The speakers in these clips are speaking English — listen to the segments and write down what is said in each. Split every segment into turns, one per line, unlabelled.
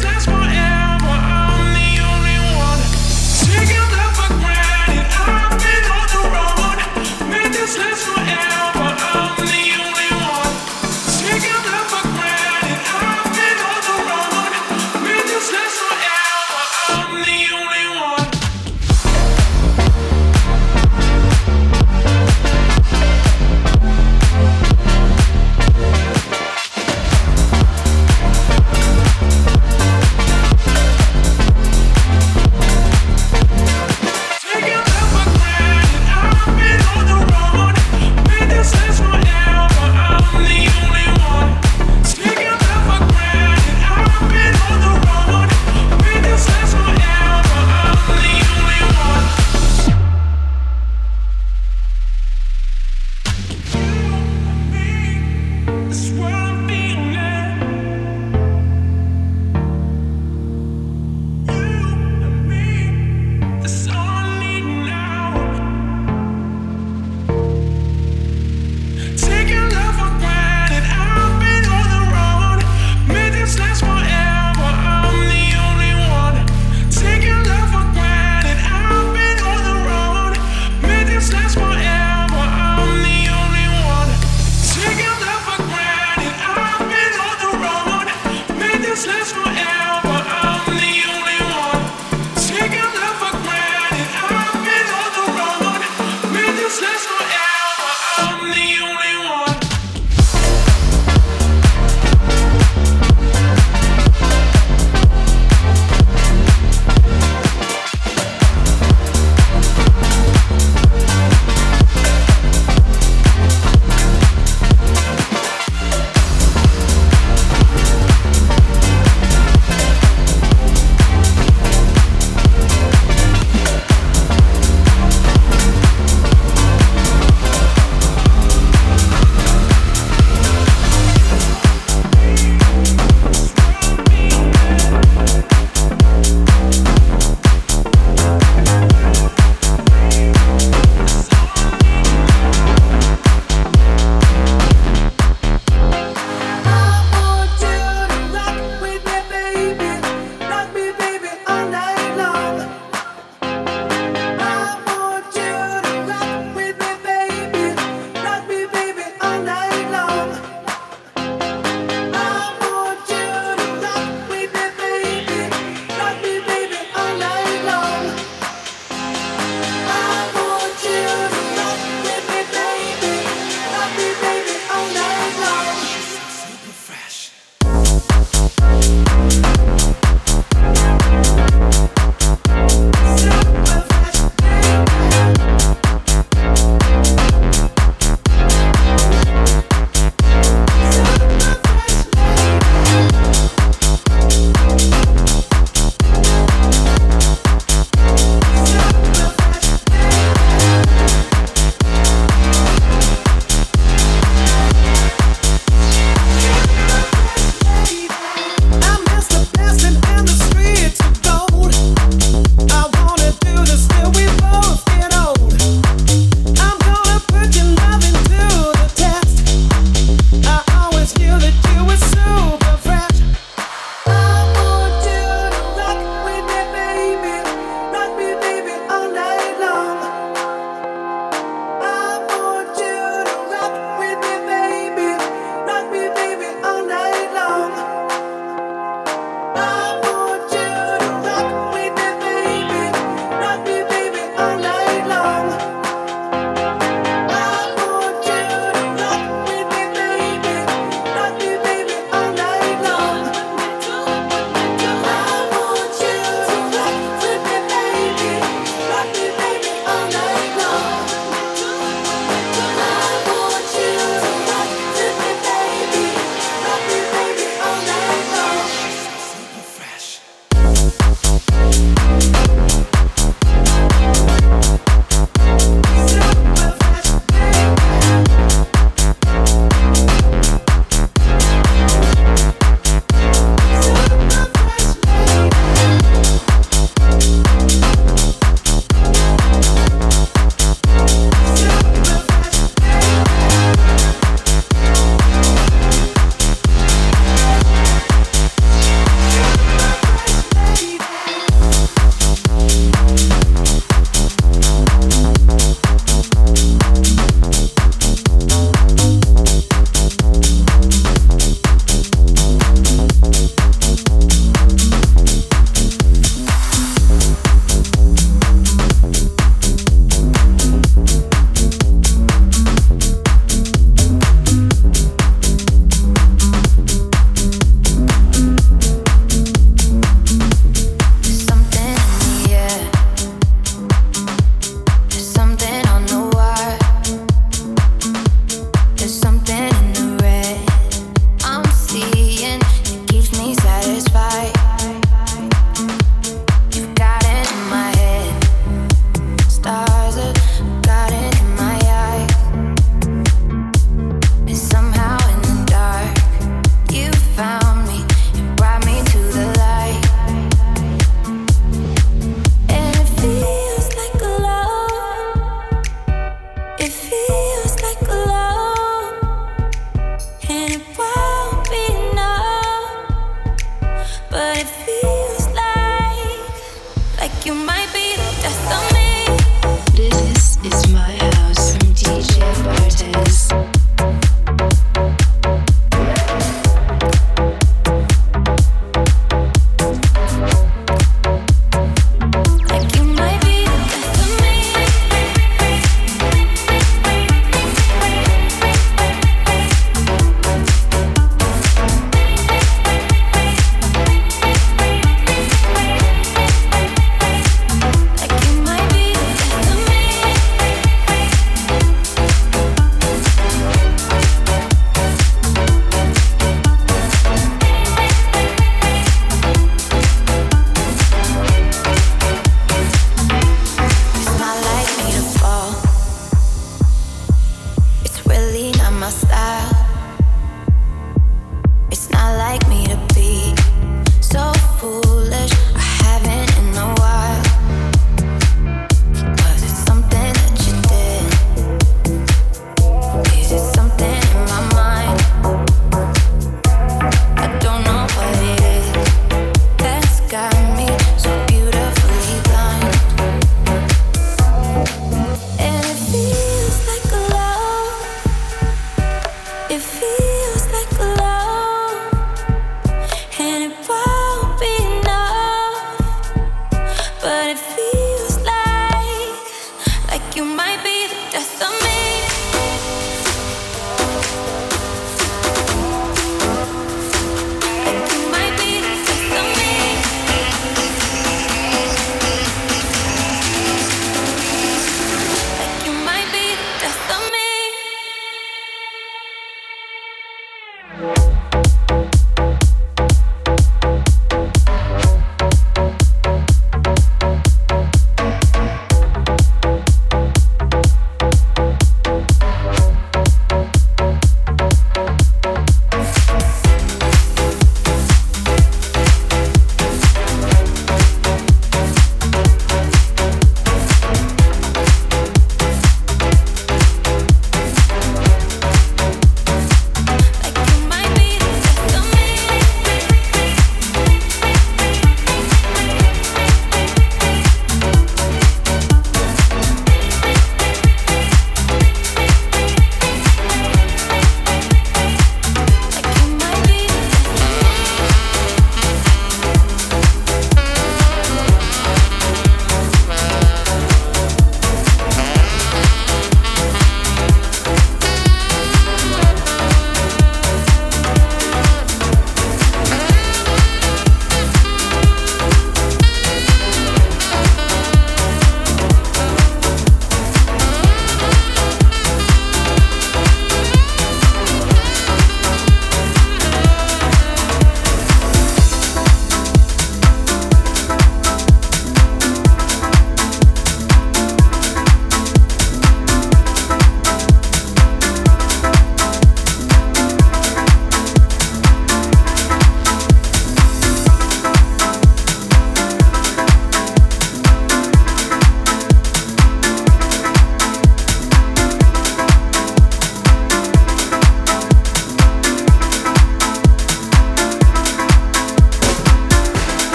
last, one.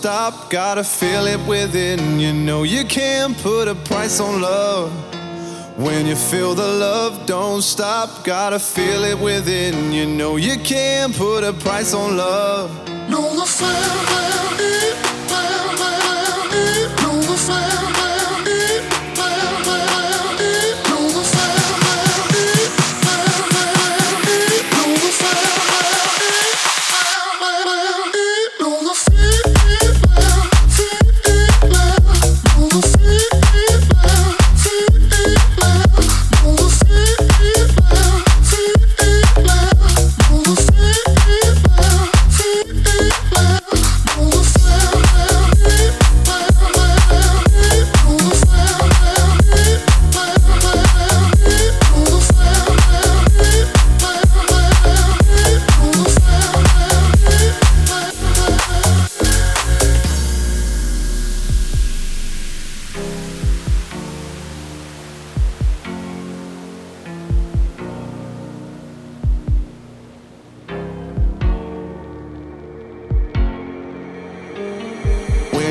Stop, gotta feel it within. You know you can't put a price on love. When you feel the love, don't stop, gotta feel it within. You know you can't put a price on love.
No, the fire,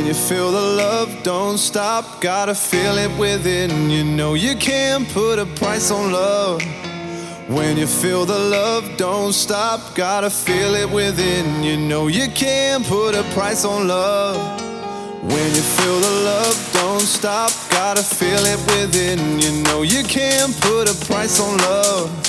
you feel the love, don't stop. Gotta feel it within. You know you can't put a price on love. When you feel the love, don't stop. Gotta feel it within. You know you can't put a price on love. When you feel the love, don't stop. Gotta feel it within. You know you can't put a price on love.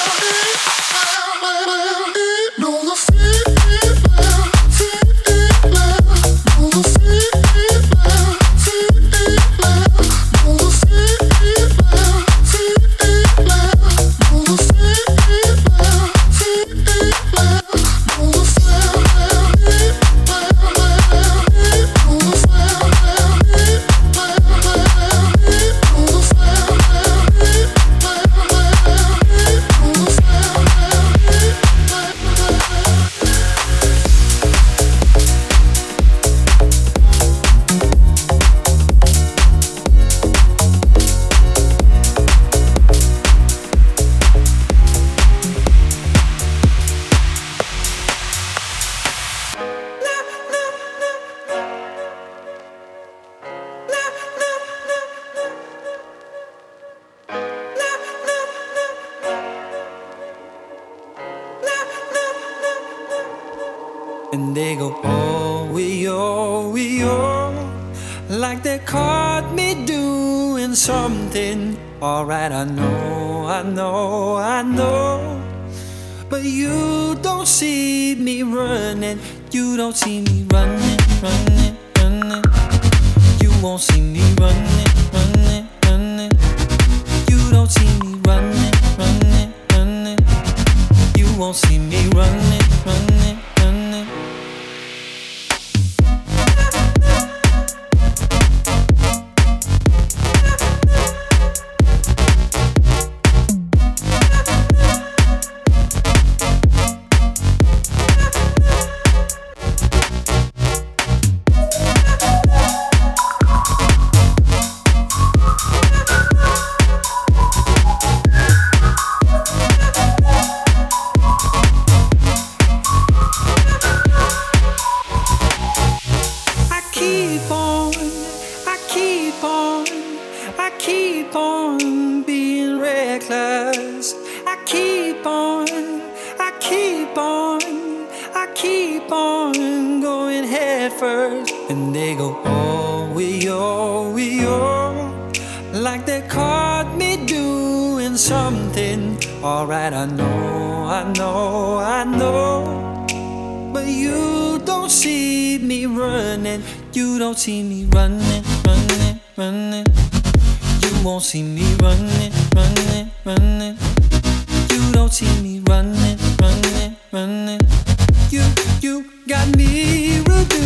and I know, I know, I know. But you don't see me running, you don't see me. doing something alright. I know, I know, I know. But you don't see me running. You don't
see me running, running, running. You won't see me running, running,
running. You don't see me running, running, running. You, you got me running.